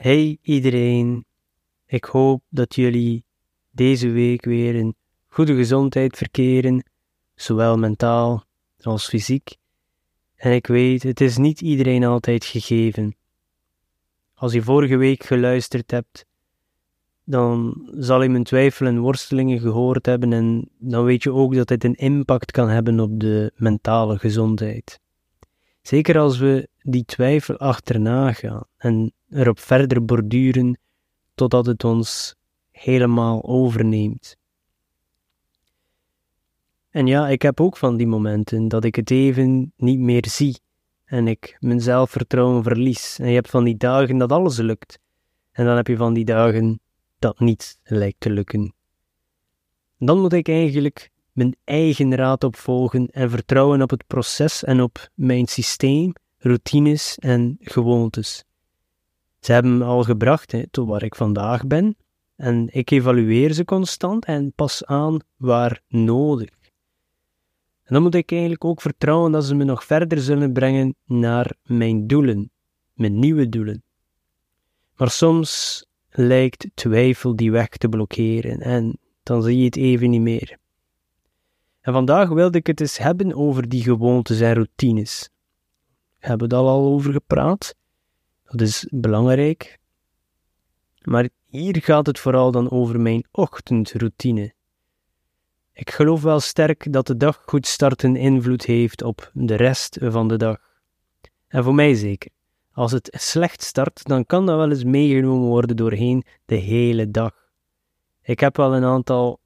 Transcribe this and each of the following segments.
Hey iedereen, ik hoop dat jullie deze week weer in goede gezondheid verkeren, zowel mentaal als fysiek. En ik weet, het is niet iedereen altijd gegeven. Als je vorige week geluisterd hebt, dan zal je mijn twijfelen en worstelingen gehoord hebben en dan weet je ook dat dit een impact kan hebben op de mentale gezondheid. Zeker als we die twijfel achterna gaan en erop verder borduren totdat het ons helemaal overneemt. En ja, ik heb ook van die momenten dat ik het even niet meer zie en ik mijn zelfvertrouwen verlies. En je hebt van die dagen dat alles lukt. En dan heb je van die dagen dat niet lijkt te lukken. Dan moet ik eigenlijk mijn eigen raad opvolgen en vertrouwen op het proces en op mijn systeem, routines en gewoontes. Ze hebben me al gebracht hè, tot waar ik vandaag ben en ik evalueer ze constant en pas aan waar nodig. En dan moet ik eigenlijk ook vertrouwen dat ze me nog verder zullen brengen naar mijn doelen, mijn nieuwe doelen. Maar soms lijkt twijfel die weg te blokkeren en dan zie je het even niet meer. En vandaag wilde ik het eens hebben over die gewoontes en routines. Hebben we daar al over gepraat? Dat is belangrijk. Maar hier gaat het vooral dan over mijn ochtendroutine. Ik geloof wel sterk dat de dag goed starten invloed heeft op de rest van de dag. En voor mij zeker. Als het slecht start, dan kan dat wel eens meegenomen worden doorheen de hele dag. Ik heb wel een aantal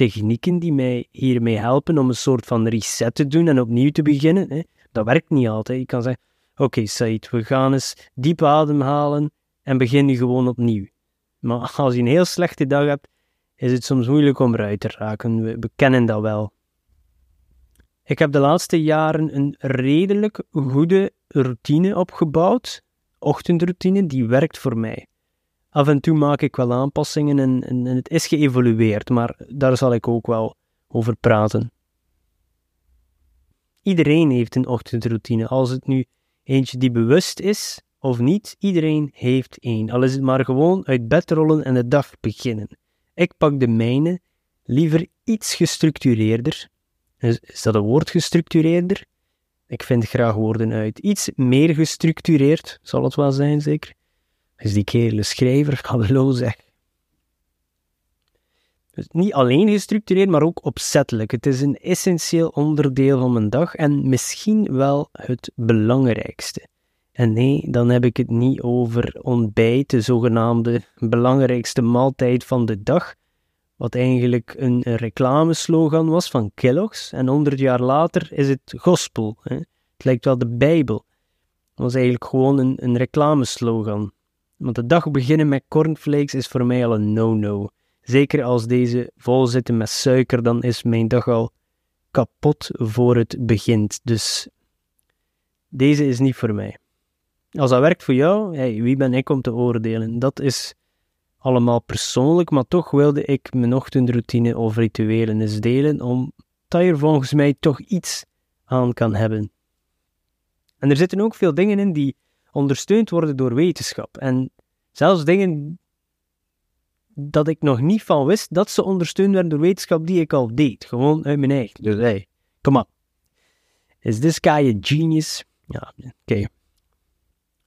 technieken die mij hiermee helpen om een soort van reset te doen en opnieuw te beginnen. Hè. Dat werkt niet altijd. Je kan zeggen, oké okay, we gaan eens diep ademhalen en beginnen gewoon opnieuw. Maar als je een heel slechte dag hebt, is het soms moeilijk om eruit te raken. We, we kennen dat wel. Ik heb de laatste jaren een redelijk goede routine opgebouwd, ochtendroutine, die werkt voor mij. Af en toe maak ik wel aanpassingen en, het is geëvolueerd, maar daar zal ik ook wel over praten. Iedereen heeft een ochtendroutine, als het nu eentje die bewust is of niet, iedereen heeft één. Al is het maar gewoon uit bed rollen en de dag beginnen. Ik pak de mijne liever iets gestructureerder. Is, is dat een woord gestructureerder? Ik vind graag woorden uit. Iets meer gestructureerd, zal het wel zijn, zeker. Is die kerel schrijver? Hallo zeg. Dus niet alleen gestructureerd, maar ook opzettelijk. Het is een essentieel onderdeel van mijn dag en misschien wel het belangrijkste. En nee, dan heb ik het niet over ontbijt, de zogenaamde belangrijkste maaltijd van de dag, wat eigenlijk een, reclameslogan was van Kellogg's. En honderd jaar later is het gospel. Hè. Het lijkt wel de Bijbel. Dat was eigenlijk gewoon een, een reclameslogan. Want de dag beginnen met cornflakes is voor mij al een no-no. Zeker als deze vol zitten met suiker, dan is mijn dag al kapot voor het begint. Dus deze is niet voor mij. Als dat werkt voor jou, wie ben ik om te oordelen? Dat is allemaal persoonlijk, maar toch wilde ik mijn ochtendroutine of rituelen eens delen, omdat je er volgens mij toch iets aan kan hebben. En er zitten ook veel dingen in die ondersteund worden door wetenschap. En zelfs dingen dat ik nog niet van wist, dat ze ondersteund werden door wetenschap die ik al deed. Gewoon uit mijn eigen. Dus hey, kom op. Is this guy a genius? Ja, oké.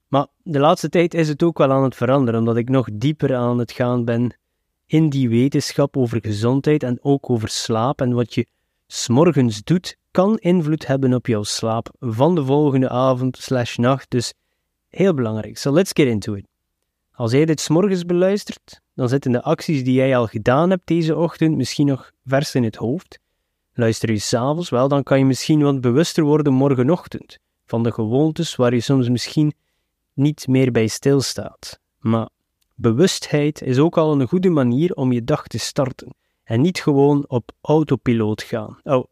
Maar de laatste tijd is het ook wel aan het veranderen, omdat ik nog dieper aan het gaan ben in die wetenschap over gezondheid en ook over slaap. En wat je s'morgens doet, kan invloed hebben op jouw slaap van de volgende avond slash nacht. Dus heel belangrijk. So let's get into it. Als jij dit s'morgens beluistert, dan zitten de acties die jij al gedaan hebt deze ochtend misschien nog vers in het hoofd. Luister je s'avonds, wel, dan kan je misschien wat bewuster worden morgenochtend van de gewoontes waar je soms misschien niet meer bij stilstaat. Maar bewustheid is ook al een goede manier om je dag te starten en niet gewoon op autopiloot gaan. Oh,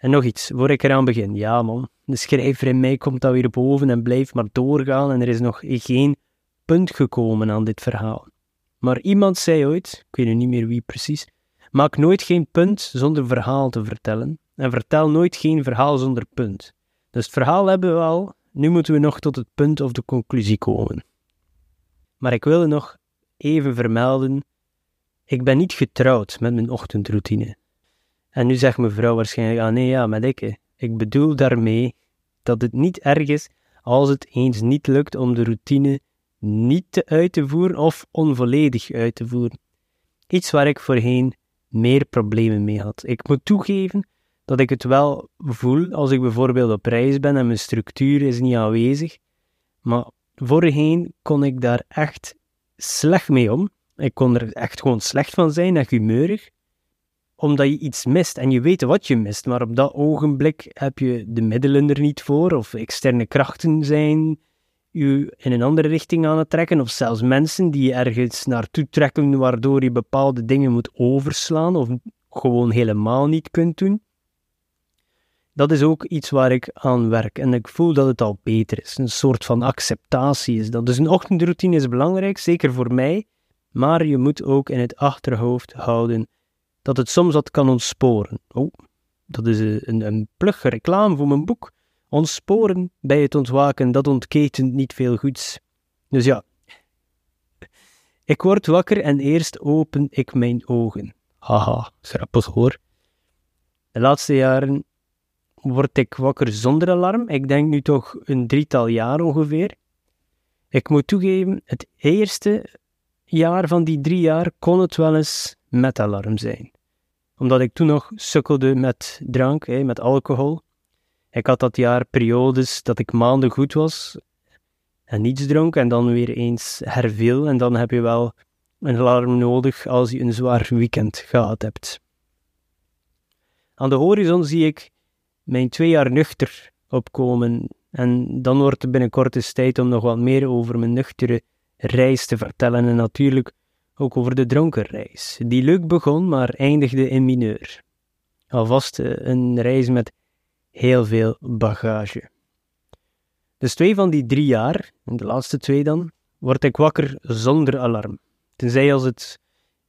en nog iets, voor ik eraan begin. Ja man, de schrijver in mij komt dat weer boven en blijft maar doorgaan en er is nog geen punt gekomen aan dit verhaal. Maar iemand zei ooit, ik weet nu niet meer wie precies, maak nooit geen punt zonder verhaal te vertellen en vertel nooit geen verhaal zonder punt. Dus het verhaal hebben we al, nu moeten we nog tot het punt of de conclusie komen. Maar ik wilde nog even vermelden, ik ben niet getrouwd met mijn ochtendroutine. En nu zegt mevrouw waarschijnlijk, ah nee, ja, met ik. Ik bedoel daarmee dat het niet erg is als het eens niet lukt om de routine niet te uit te voeren of onvolledig uit te voeren. Iets waar ik voorheen meer problemen mee had. Ik moet toegeven dat ik het wel voel als ik bijvoorbeeld op reis ben en mijn structuur is niet aanwezig. Maar voorheen kon ik daar echt slecht mee om. Ik kon er echt gewoon slecht van zijn en humeurig, omdat je iets mist en je weet wat je mist, maar op dat ogenblik heb je de middelen er niet voor, of externe krachten zijn je in een andere richting aan het trekken, of zelfs mensen die je ergens naartoe trekken, waardoor je bepaalde dingen moet overslaan of gewoon helemaal niet kunt doen. Dat is ook iets waar ik aan werk en ik voel dat het al beter is. Een soort van acceptatie is dat. Dus een ochtendroutine is belangrijk, zeker voor mij, maar je moet ook in het achterhoofd houden dat het soms wat kan ontsporen. Oh, dat is een, een plug reclame voor mijn boek. Ontsporen bij het ontwaken, dat ontketent niet veel goeds. Dus ja, ik word wakker en eerst open ik mijn ogen. Haha, grappig hoor. De laatste jaren word ik wakker zonder alarm. Ik denk nu toch een drietal jaar ongeveer. Ik moet toegeven, het eerste jaar van die drie jaar kon het wel eens met alarm zijn. Omdat ik toen nog sukkelde met drank, met alcohol. Ik had dat jaar periodes dat ik maanden goed was en niets dronk en dan weer eens herviel. En dan heb je wel een alarm nodig als je een zwaar weekend gehad hebt. Aan de horizon zie ik mijn twee jaar nuchter opkomen. En dan wordt het binnenkort eens tijd om nog wat meer over mijn nuchtere reis te vertellen. En natuurlijk ook over de dronken reis, die leuk begon, maar eindigde in mineur. Alvast eh, een reis met heel veel bagage. Dus twee van die drie jaar, en de laatste twee dan, word ik wakker zonder alarm. Tenzij als het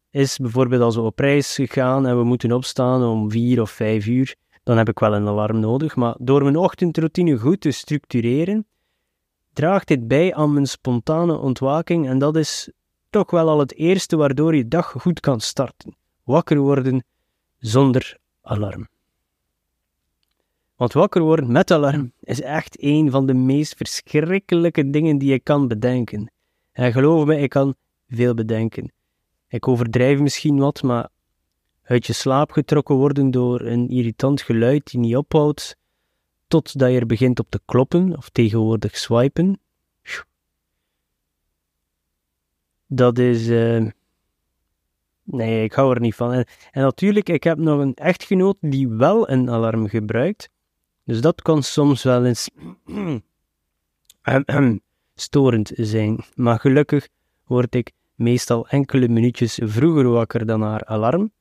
is, bijvoorbeeld als we op reis gaan en we moeten opstaan om vier of vijf uur, dan heb ik wel een alarm nodig. Maar door mijn ochtendroutine goed te structureren, draagt dit bij aan mijn spontane ontwaking en dat is toch wel al het eerste waardoor je dag goed kan starten. Wakker worden zonder alarm. Want wakker worden met alarm is echt een van de meest verschrikkelijke dingen die je kan bedenken. En geloof me, ik kan veel bedenken. Ik overdrijf misschien wat, maar uit je slaap getrokken worden door een irritant geluid die niet ophoudt, totdat je er begint op te kloppen, of tegenwoordig swipen. Dat is. Uh... Nee, ik hou er niet van. En, en, natuurlijk, ik heb nog een echtgenoot die wel een alarm gebruikt. Dus dat kan soms wel eens storend zijn. Maar gelukkig word ik meestal enkele minuutjes vroeger wakker dan haar alarm.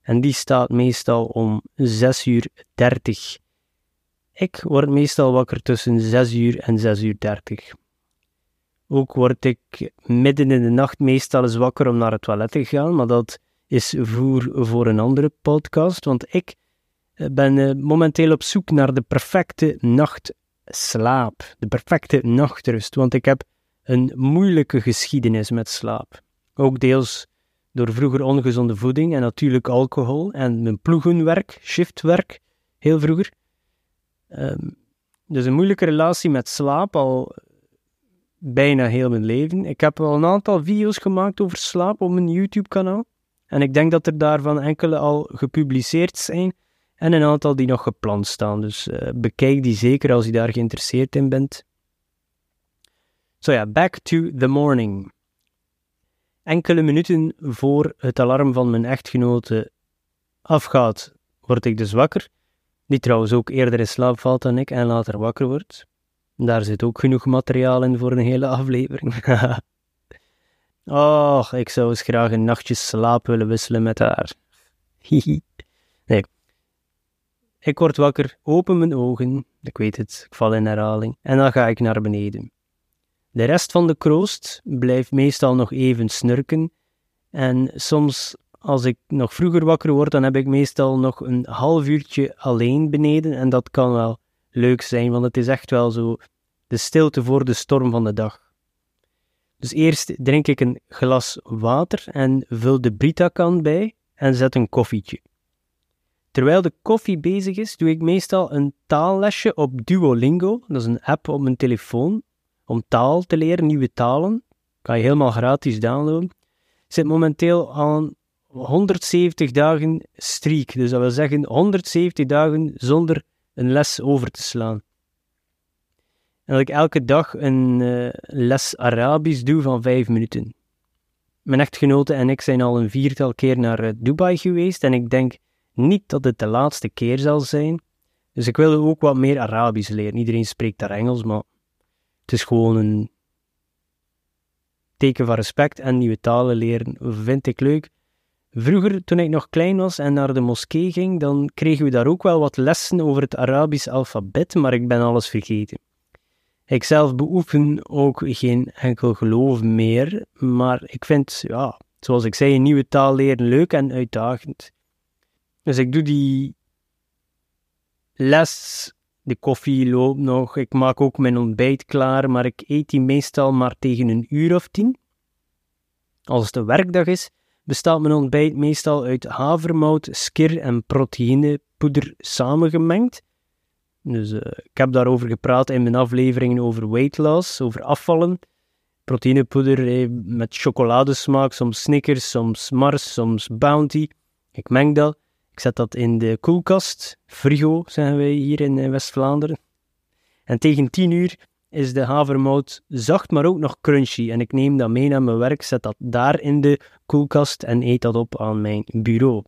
En die staat meestal om 6 uur 30. Ik word meestal wakker tussen 6 uur en 6 uur 30. Ook word ik midden in de nacht meestal eens wakker om naar het toilet te gaan, maar dat is voer voor een andere podcast, want ik eh, ben eh, momenteel op zoek naar de perfecte nachtslaap, de perfecte nachtrust, want ik heb een moeilijke geschiedenis met slaap. Ook deels door vroeger ongezonde voeding en natuurlijk alcohol en mijn ploegenwerk, shiftwerk, heel vroeger. Um, dus een moeilijke relatie met slaap al bijna heel mijn leven. Ik heb al een aantal video's gemaakt over slaap op mijn YouTube-kanaal. En ik denk dat er daarvan enkele al gepubliceerd zijn en een aantal die nog gepland staan. Dus uh, bekijk die zeker als je daar geïnteresseerd in bent. So ja, back to the morning. Enkele minuten voor het alarm van mijn echtgenote afgaat, word ik dus wakker. Die trouwens ook eerder in slaap valt dan ik en later wakker wordt. Daar zit ook genoeg materiaal in voor een hele aflevering. Och, ik zou eens graag een nachtje slaap willen wisselen met haar. nee. Ik word wakker, open mijn ogen, ik weet het, ik val in herhaling, en dan ga ik naar beneden. De rest van de kroost blijft meestal nog even snurken. En soms, als ik nog vroeger wakker word, dan heb ik meestal nog een half uurtje alleen beneden. En dat kan wel leuk zijn, want het is echt wel zo de stilte voor de storm van de dag. Dus eerst drink ik een glas water en vul de Brita-kan bij en zet een koffietje. Terwijl de koffie bezig is, doe ik meestal een taallesje op Duolingo. Dat is een app op mijn telefoon om taal te leren, nieuwe talen. Kan je helemaal gratis downloaden. Ik zit momenteel aan 170 dagen streak. Dus dat wil zeggen 170 dagen zonder een les over te slaan. En dat ik elke dag een uh, les Arabisch doe van 5 minuten. Mijn echtgenote en ik zijn al een viertal keer naar uh, Dubai geweest en ik denk niet dat het de laatste keer zal zijn. Dus ik wil ook wat meer Arabisch leren. Iedereen spreekt daar Engels, maar het is gewoon een teken van respect en nieuwe talen leren vind ik leuk. Vroeger, toen ik nog klein was en naar de moskee ging, dan kregen we daar ook wel wat lessen over het Arabisch alfabet, maar ik ben alles vergeten. Ik zelf beoefen ook geen enkel geloof meer, maar ik vind, ja, zoals ik zei, een nieuwe taal leren leuk en uitdagend. Dus ik doe die les, de koffie loopt nog, ik maak ook mijn ontbijt klaar, maar ik eet die meestal maar tegen een uur of tien. Als het een werkdag is, bestaat mijn ontbijt meestal uit havermout, skir en proteïnepoeder samengemengd. Dus uh, ik heb daarover gepraat in mijn afleveringen over weight loss, over afvallen. Proteïnepoeder eh, met chocoladesmaak, soms Snickers, soms Mars, soms Bounty. Ik meng dat. Ik zet dat in de koelkast, frigo zeggen wij hier in eh, West-Vlaanderen. En tegen 10 uur is de havermout zacht, maar ook nog crunchy. En ik neem dat mee naar mijn werk, zet dat daar in de koelkast en eet dat op aan mijn bureau.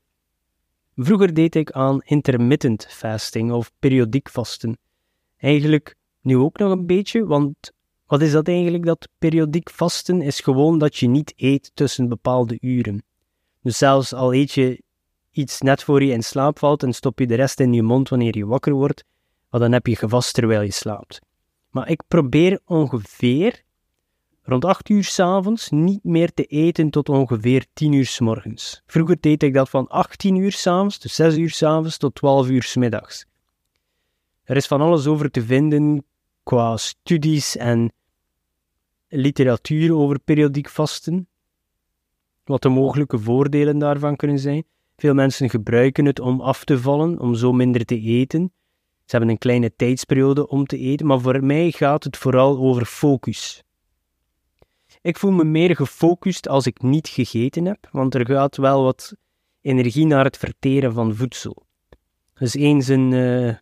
Vroeger deed ik aan intermittent fasting of periodiek vasten. Eigenlijk nu ook nog een beetje, want wat is dat eigenlijk? Dat periodiek vasten is gewoon dat je niet eet tussen bepaalde uren. Dus zelfs al eet je iets net voor je in slaap valt en stop je de rest in je mond wanneer je wakker wordt, dan heb je gevast terwijl je slaapt. Maar ik probeer ongeveer rond 8 uur s'avonds niet meer te eten tot ongeveer 10 uur s morgens. Vroeger deed ik dat van 18 uur s'avonds, dus 6 uur s'avonds, tot 12 uur s middags. Er is van alles over te vinden qua studies en literatuur over periodiek vasten. Wat de mogelijke voordelen daarvan kunnen zijn. Veel mensen gebruiken het om af te vallen, om zo minder te eten. Ze hebben een kleine tijdsperiode om te eten, maar voor mij gaat het vooral over focus. Ik voel me meer gefocust als ik niet gegeten heb, want er gaat wel wat energie naar het verteren van voedsel. Dus eens een uh,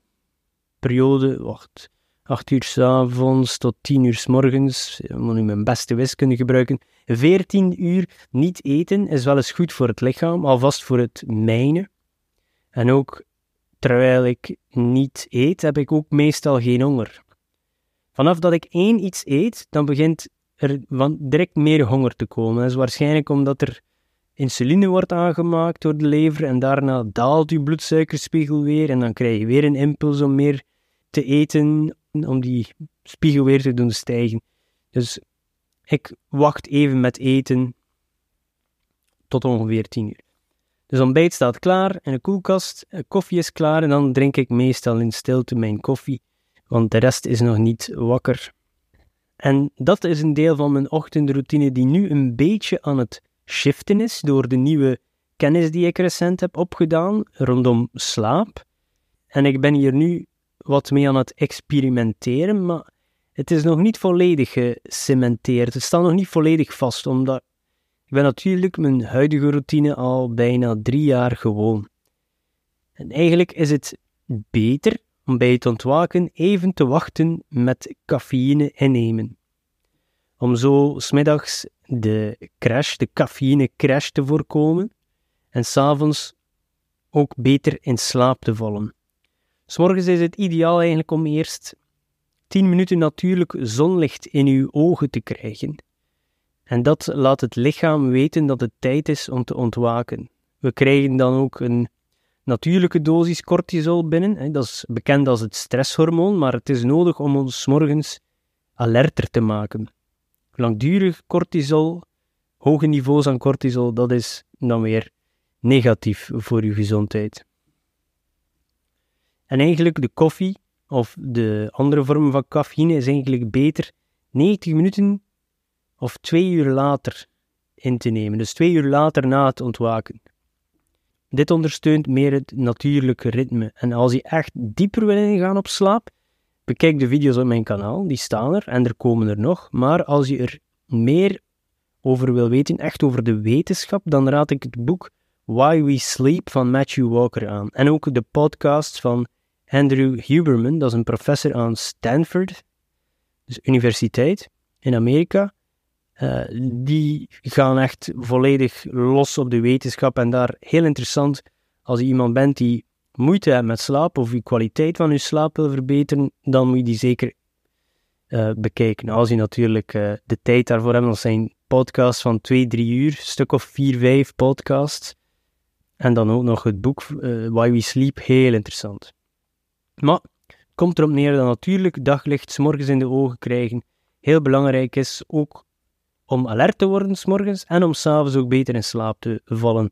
periode, wacht, 8 uur s avonds tot 10 uur s morgens, ik moet nu mijn beste wiskunde gebruiken, 14 uur niet eten is wel eens goed voor het lichaam, alvast voor het mijne. En ook terwijl ik niet eet, heb ik ook meestal geen honger. Vanaf dat ik één iets eet, dan begint er direct meer honger te komen. Dat is waarschijnlijk omdat er insuline wordt aangemaakt door de lever en daarna daalt je bloedsuikerspiegel weer en dan krijg je weer een impuls om meer te eten, om die spiegel weer te doen stijgen. Dus ik wacht even met eten tot ongeveer 10 uur. Dus ontbijt staat klaar in de koelkast, koffie is klaar en dan drink ik meestal in stilte mijn koffie, want de rest is nog niet wakker. En dat is een deel van mijn ochtendroutine die nu een beetje aan het shiften is door de nieuwe kennis die ik recent heb opgedaan rondom slaap. En ik ben hier nu wat mee aan het experimenteren, maar het is nog niet volledig gecementeerd. Het staat nog niet volledig vast, omdat ik ben natuurlijk mijn huidige routine al bijna drie jaar gewoon. En eigenlijk is het beter om bij het ontwaken even te wachten met cafeïne innemen. Om zo smiddags de crash, de cafeïne crash te voorkomen en s'avonds ook beter in slaap te vallen. S'morgens is het ideaal eigenlijk om eerst 10 minuten natuurlijk zonlicht in uw ogen te krijgen. En dat laat het lichaam weten dat het tijd is om te ontwaken. We krijgen dan ook een natuurlijke dosis cortisol binnen. Dat is bekend als het stresshormoon, maar het is nodig om ons morgens alerter te maken. Langdurig cortisol, hoge niveaus aan cortisol, dat is dan weer negatief voor uw gezondheid. En eigenlijk de koffie of de andere vorm van cafeïne is eigenlijk beter 90 minuten of twee uur later in te nemen. Dus twee uur later na het ontwaken. Dit ondersteunt meer het natuurlijke ritme. En als je echt dieper wil ingaan op slaap, bekijk de video's op mijn kanaal, die staan er en er komen er nog. Maar als je er meer over wil weten, echt over de wetenschap, dan raad ik het boek Why We Sleep van Matthew Walker aan. En ook de podcast van Andrew Huberman, dat is een professor aan Stanford, dus universiteit in Amerika. Uh, die gaan echt volledig los op de wetenschap en daar heel interessant als je iemand bent die moeite hebt met slaap of je kwaliteit van je slaap wil verbeteren, dan moet je die zeker uh, bekijken. Als je natuurlijk uh, de tijd daarvoor hebt, dan zijn podcasts van 2, 3 uur, een stuk of 4, 5 podcasts. En dan ook nog het boek Why We Sleep, heel interessant. Maar komt erop neer dat natuurlijk daglicht morgens in de ogen krijgen heel belangrijk is, ook om alert te worden s morgens en om s'avonds ook beter in slaap te vallen.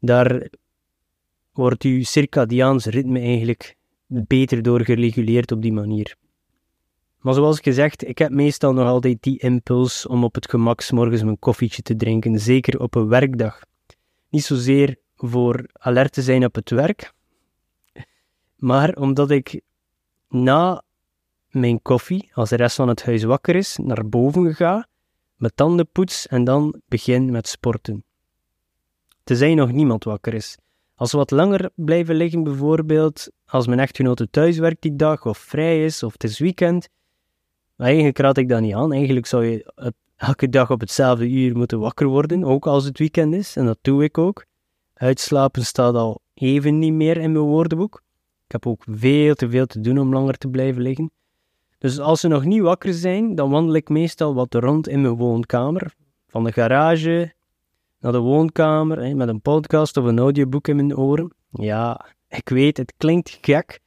Daar wordt uw circadiaans ritme eigenlijk beter door gereguleerd op die manier. Maar zoals gezegd, ik heb meestal nog altijd die impuls om op het gemak s morgens mijn koffietje te drinken, zeker op een werkdag. Niet zozeer voor alert te zijn op het werk, maar omdat ik na mijn koffie, als de rest van het huis wakker is, naar boven ga, mijn tanden poets en dan begin met sporten. Tenzij nog niemand wakker is. Als we wat langer blijven liggen, bijvoorbeeld als mijn echtgenote thuis werkt die dag of vrij is of het is weekend, eigenlijk raad ik dat niet aan. Eigenlijk zou je elke dag op hetzelfde uur moeten wakker worden, ook als het weekend is, en dat doe ik ook. Uitslapen staat al even niet meer in mijn woordenboek. Ik heb ook veel te veel te doen om langer te blijven liggen. Dus als ze nog niet wakker zijn, dan wandel ik meestal wat rond in mijn woonkamer. Van de garage naar de woonkamer, hè, met een podcast of een audioboek in mijn oren. Ja, ik weet, het klinkt gek.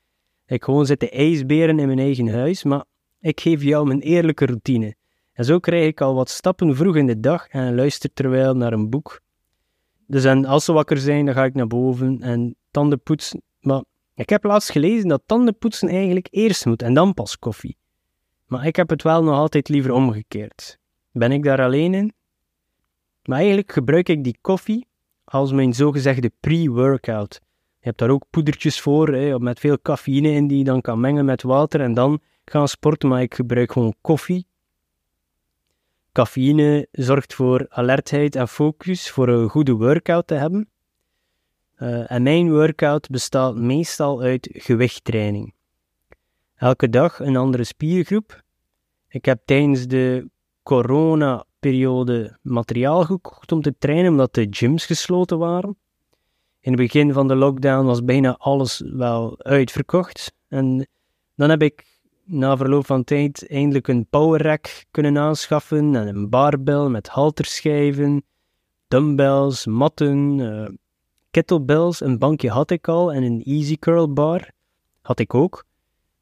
Ik gewoon zit de ijsberen in mijn eigen huis, maar ik geef jou mijn eerlijke routine. En zo krijg ik al wat stappen vroeg in de dag en luister terwijl naar een boek. Dus en als ze wakker zijn, dan ga ik naar boven en tanden poetsen. Maar ik heb laatst gelezen dat tandenpoetsen eigenlijk eerst moet en dan pas koffie. Maar ik heb het wel nog altijd liever omgekeerd. Ben ik daar alleen in? Maar eigenlijk gebruik ik die koffie als mijn zogezegde pre-workout. Je hebt daar ook poedertjes voor, hè, met veel cafeïne in die je dan kan mengen met water en dan gaan sporten, maar ik gebruik gewoon koffie. Cafeïne zorgt voor alertheid en focus, voor een goede workout te hebben. Uh, en mijn workout bestaat meestal uit gewichttraining. Elke dag een andere spiergroep. Ik heb tijdens de corona-periode materiaal gekocht om te trainen, omdat de gyms gesloten waren. In het begin van de lockdown was bijna alles wel uitverkocht. En dan heb ik na verloop van tijd eindelijk een power rack kunnen aanschaffen en een barbell met halterschijven, dumbbells, matten, uh, kettlebells. Een bankje had ik al en een easy curl bar had ik ook.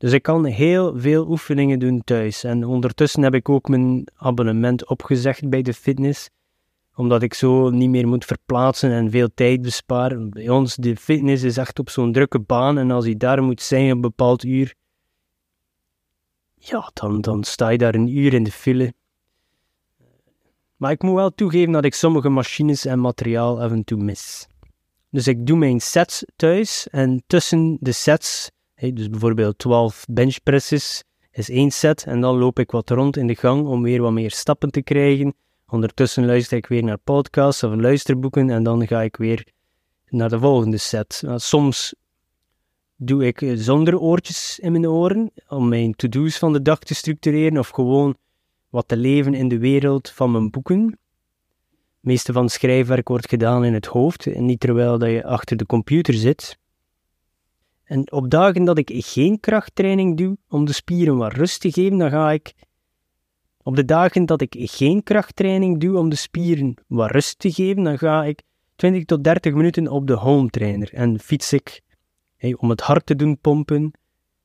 Dus ik kan heel veel oefeningen doen thuis. En ondertussen heb ik ook mijn abonnement opgezegd bij de fitness, omdat ik zo niet meer moet verplaatsen en veel tijd besparen. Bij ons, de fitness is echt op zo'n drukke baan en als je daar moet zijn op een bepaald uur, ja, dan, dan sta je daar een uur in de file. Maar ik moet wel toegeven dat ik sommige machines en materiaal af en toe mis. Dus ik doe mijn sets thuis en tussen de sets dus bijvoorbeeld 12 benchpresses is één set en dan loop ik wat rond in de gang om weer wat meer stappen te krijgen. Ondertussen luister ik weer naar podcasts of luisterboeken en dan ga ik weer naar de volgende set. Nou, soms doe ik zonder oortjes in mijn oren om mijn to-do's van de dag te structureren of gewoon wat te leven in de wereld van mijn boeken. Het meeste van het schrijfwerk wordt gedaan in het hoofd en niet terwijl dat je achter de computer zit. En op dagen dat ik geen krachttraining doe om de spieren wat rust te geven, dan ga ik. Op de dagen dat ik geen krachttraining doe om de spieren wat rust te geven, dan ga ik 20 tot 30 minuten op de home trainer en fiets ik om het hart te doen pompen.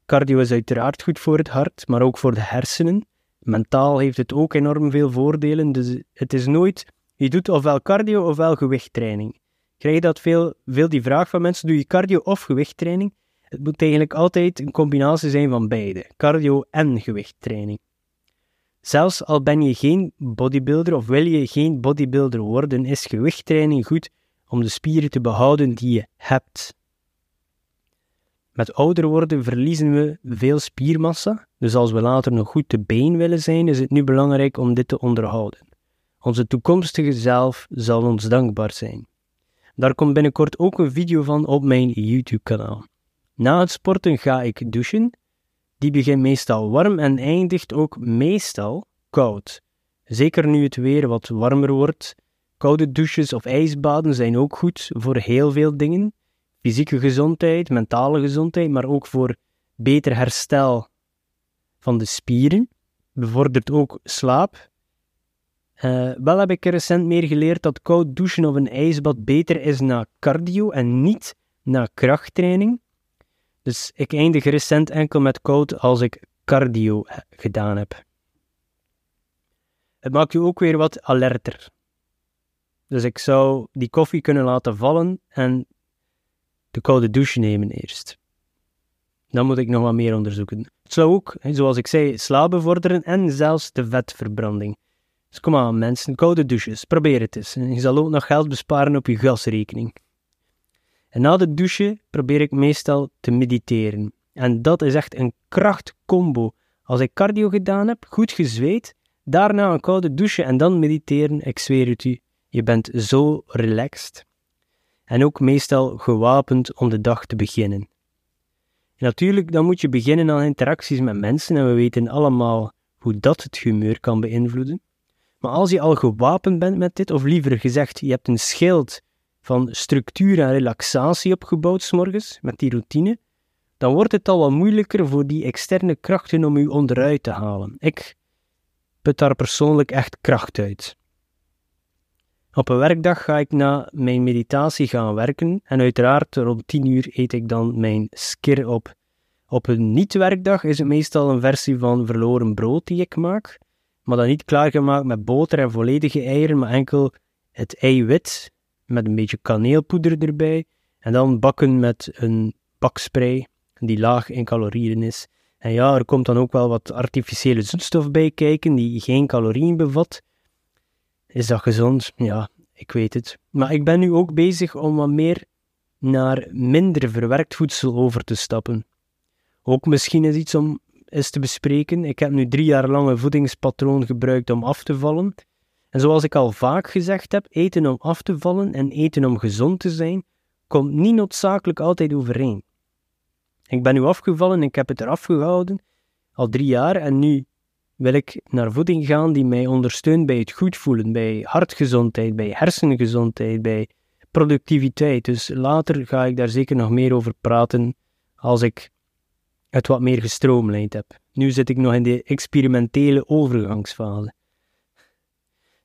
Cardio is uiteraard goed voor het hart, maar ook voor de hersenen. Mentaal heeft het ook enorm veel voordelen, dus het is nooit, je doet ofwel cardio ofwel gewichttraining. Krijg je dat veel, veel die vraag van mensen, doe je cardio of gewichttraining? Het moet eigenlijk altijd een combinatie zijn van beide, cardio en gewichttraining. Zelfs al ben je geen bodybuilder of wil je geen bodybuilder worden, is gewichttraining goed om de spieren te behouden die je hebt. Met ouder worden verliezen we veel spiermassa, dus als we later nog goed te been willen zijn, is het nu belangrijk om dit te onderhouden. Onze toekomstige zelf zal ons dankbaar zijn. Daar komt binnenkort ook een video van op mijn YouTube-kanaal. Na het sporten ga ik douchen. Die begint meestal warm en eindigt ook meestal koud. Zeker nu het weer wat warmer wordt. Koude douches of ijsbaden zijn ook goed voor heel veel dingen. Fysieke gezondheid, mentale gezondheid, maar ook voor beter herstel van de spieren. Bevordert ook slaap. Uh, wel heb ik recent meer geleerd dat koud douchen of een ijsbad beter is na cardio en niet na krachttraining. Dus ik eindig recent enkel met koud als ik cardio gedaan heb. Het maakt je ook weer wat alerter. Dus ik zou die koffie kunnen laten vallen en de koude douche nemen eerst. Dan moet ik nog wat meer onderzoeken. Het zou ook, zoals ik zei, slaap bevorderen en zelfs de vetverbranding. Dus kom aan mensen, koude douches, probeer het eens. je zal ook nog geld besparen op je gasrekening. En na de douche probeer ik meestal te mediteren. En dat is echt een krachtcombo. Als ik cardio gedaan heb, goed gezweet, daarna een koude douche en dan mediteren, ik zweer het u, je bent zo relaxed. En ook meestal gewapend om de dag te beginnen. En natuurlijk, dan moet je beginnen aan interacties met mensen en we weten allemaal hoe dat het humeur kan beïnvloeden. Maar als je al gewapend bent met dit, of liever gezegd, je hebt een schild van structuur en relaxatie opgebouwd s'morgens met die routine, dan wordt het al wat moeilijker voor die externe krachten om u onderuit te halen. Ik put daar persoonlijk echt kracht uit. Op een werkdag ga ik na mijn meditatie gaan werken en uiteraard rond 10 uur eet ik dan mijn skir op. Op een niet-werkdag is het meestal een versie van verloren brood die ik maak, maar dan niet klaargemaakt met boter en volledige eieren, maar enkel het eiwit met een beetje kaneelpoeder erbij en dan bakken met een bakspray die laag in calorieën is. En ja, er komt dan ook wel wat artificiële zoetstof bij kijken die geen calorieën bevat. Is dat gezond? Ja, ik weet het. Maar ik ben nu ook bezig om wat meer naar minder verwerkt voedsel over te stappen. Ook misschien is iets om eens te bespreken. Ik heb nu drie jaar lang een voedingspatroon gebruikt om af te vallen. En zoals ik al vaak gezegd heb, eten om af te vallen en eten om gezond te zijn, komt niet noodzakelijk altijd overeen. Ik ben nu afgevallen en ik heb het eraf gehouden, al drie jaar, en nu wil ik naar voeding gaan die mij ondersteunt bij het goed voelen, bij hartgezondheid, bij hersengezondheid, bij productiviteit. Dus later ga ik daar zeker nog meer over praten als ik het wat meer gestroomlijnd heb. Nu zit ik nog in de experimentele overgangsfase.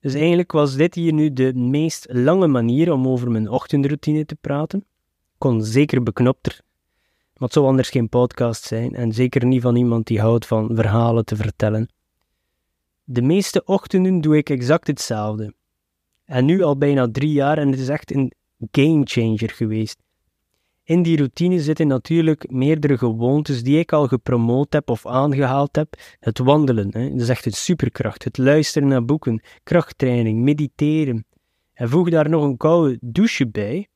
Dus eigenlijk was dit hier nu de meest lange manier om over mijn ochtendroutine te praten. Kon zeker beknopter, maar het zou anders geen podcast zijn en zeker niet van iemand die houdt van verhalen te vertellen. De meeste ochtenden doe ik exact hetzelfde. En nu al bijna drie jaar en het is echt een gamechanger geweest. In die routine zitten natuurlijk meerdere gewoontes die ik al gepromoot heb of aangehaald heb. Het wandelen, hè, dat is echt een superkracht. Het luisteren naar boeken, krachttraining, mediteren. En voeg daar nog een koude douche bij.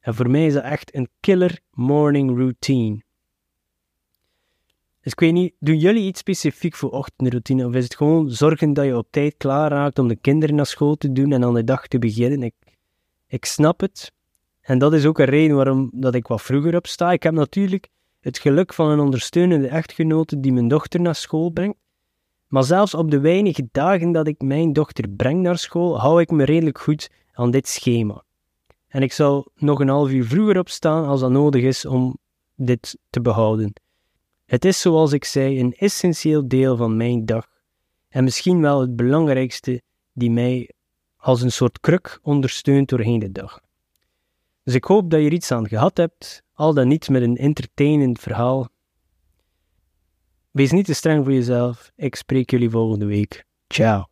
En voor mij is dat echt een killer morning routine. Dus ik weet niet, doen jullie iets specifiek voor ochtendroutine? Of is het gewoon zorgen dat je op tijd klaar raakt om de kinderen naar school te doen en aan de dag te beginnen? Ik, ik snap het, en dat is ook een reden waarom dat ik wat vroeger opsta. Ik heb natuurlijk het geluk van een ondersteunende echtgenote die mijn dochter naar school brengt. Maar zelfs op de weinige dagen dat ik mijn dochter breng naar school, hou ik me redelijk goed aan dit schema. En ik zal nog een half uur vroeger opstaan als dat nodig is om dit te behouden. Het is zoals ik zei een essentieel deel van mijn dag en misschien wel het belangrijkste die mij als een soort kruk ondersteunt doorheen de dag. Dus ik hoop dat je er iets aan gehad hebt, al dan niet met een entertainend verhaal. Wees niet te streng voor jezelf. Ik spreek jullie volgende week. Ciao.